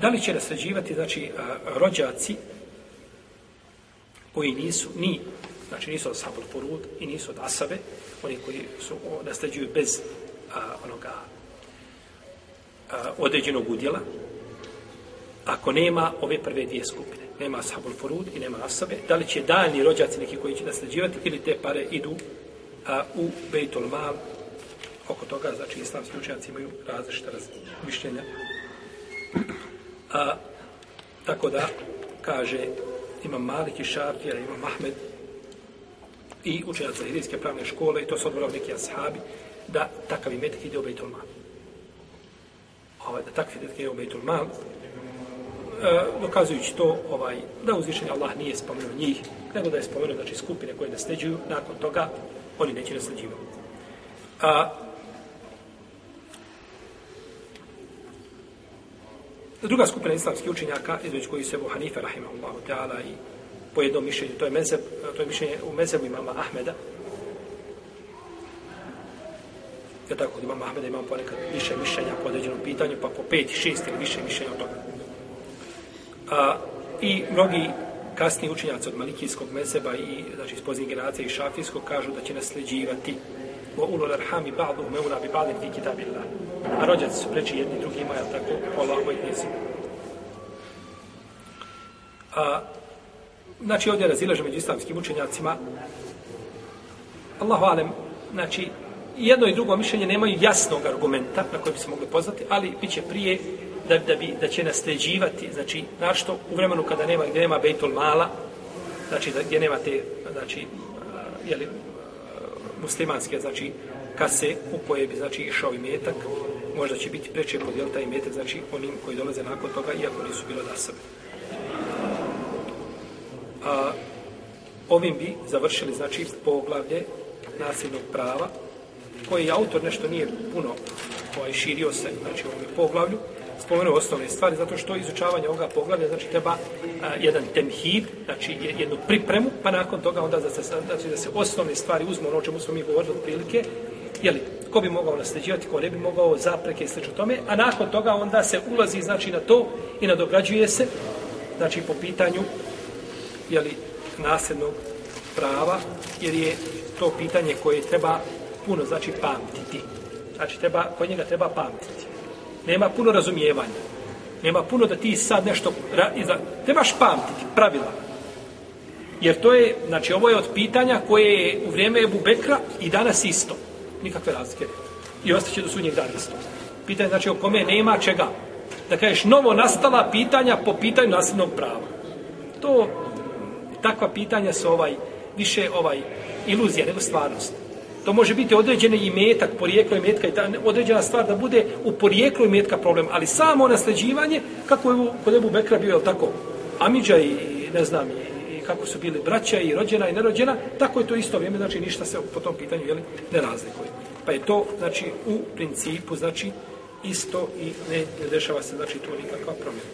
da li će nasljeđivati, znači, rođaci koji nisu ni, znači nisu od sabor porud i nisu od asabe, oni koji su nasljeđuju bez a, onoga a, određenog udjela, ako nema ove prve dvije skupine, nema ashabul furud i nema asabe, da li će daljni rođaci neki koji će nasljeđivati ili te pare idu a, u Bejtul Mal, oko toga, znači islamski učenjaci imaju različite raz, mišljenja. A, tako da, kaže, Imam Malik i Šafija, Imam Mahmed i učenjaci hirijske pravne škole, i to su odvorali neki ashabi, da takav imetak ide u Bejtul Mal. Ovaj, da takav imetak ide u Bejtul Mal, e, dokazujući to ovaj da uzvišeni Allah nije spomenuo njih, nego da je spomenuo znači skupine koje nasljeđuju, nakon toga oni neće nasljeđivati. A, druga skupina islamskih učenjaka, između koji se Ebu Hanife, rahimahullahu ta'ala, i po jednom mišljenju, to je, mezeb, to je mišljenje u mezebu imama Ahmeda, je tako, od imama Ahmeda imam ponekad više mišljenja po određenom pitanju, pa po pet, šest ili više mišljenja od toga. A, I mnogi kasni učenjaci od malikijskog mezeba i znači iz pozdnjih generacija i šafijskog kažu da će nasljeđivati wa ulul arhami ba'duhum meula bi ba'din fi kitabillah. A rođaci su preči jedni drugima, je tako, po Allahovoj knjizi. A, znači ovdje razilaže među islamskim učenjacima Allahu alem, znači jedno i drugo mišljenje nemaju jasnog argumenta na koje bi se mogli poznati, ali bit će prije da, da, bi, da će nasljeđivati, znači, našto u vremenu kada nema, gdje nema Bejtul Mala, znači, da, gdje nema te, znači, jeli, muslimanske, znači, kase u koje bi, znači, išao i metak, možda će biti preče podijel taj metak, znači, onim koji dolaze nakon toga, iako nisu bilo da sebe. A, ovim bi završili, znači, poglavlje nasljednog prava, koji autor nešto nije puno ovaj, širio se, znači, u ovom poglavlju, spomenuo osnovne stvari, zato što izučavanje ovoga poglavlja, znači treba a, jedan temhid, znači jednu pripremu, pa nakon toga onda da se, znači, da se osnovne stvari uzmu, ono o čemu smo mi govorili od prilike, jeli, ko bi mogao nasljeđivati, ko ne bi mogao zapreke i slično tome, a nakon toga onda se ulazi, znači, na to i nadograđuje se, znači, po pitanju, jeli, nasljednog prava, jer je to pitanje koje treba puno, znači, pamtiti. Znači, treba, kod njega treba pamtiti nema puno razumijevanja. Nema puno da ti sad nešto... Iza, trebaš pamtiti pravila. Jer to je, znači ovo je od pitanja koje je u vrijeme Ebu Bekra i danas isto. Nikakve razlike. I ostaće do sudnjeg dana isto. Pitanje znači o kome nema čega. Da kažeš novo nastala pitanja po pitanju nasljednog prava. To, takva pitanja su ovaj, više ovaj iluzija nego stvarnost. To može biti određeni imetak, porijeklo metka i ta određena stvar da bude u porijeklu i metka problem, ali samo nasljeđivanje, kako je kod Ebu Bekra bio, je tako, Amidža i ne znam, i, i kako su bili braća i rođena i nerođena, tako je to isto vrijeme, znači ništa se po tom pitanju jeli, ne razlikuje. Pa je to, znači, u principu, znači, isto i ne, ne dešava se, znači, to nikakva promjena.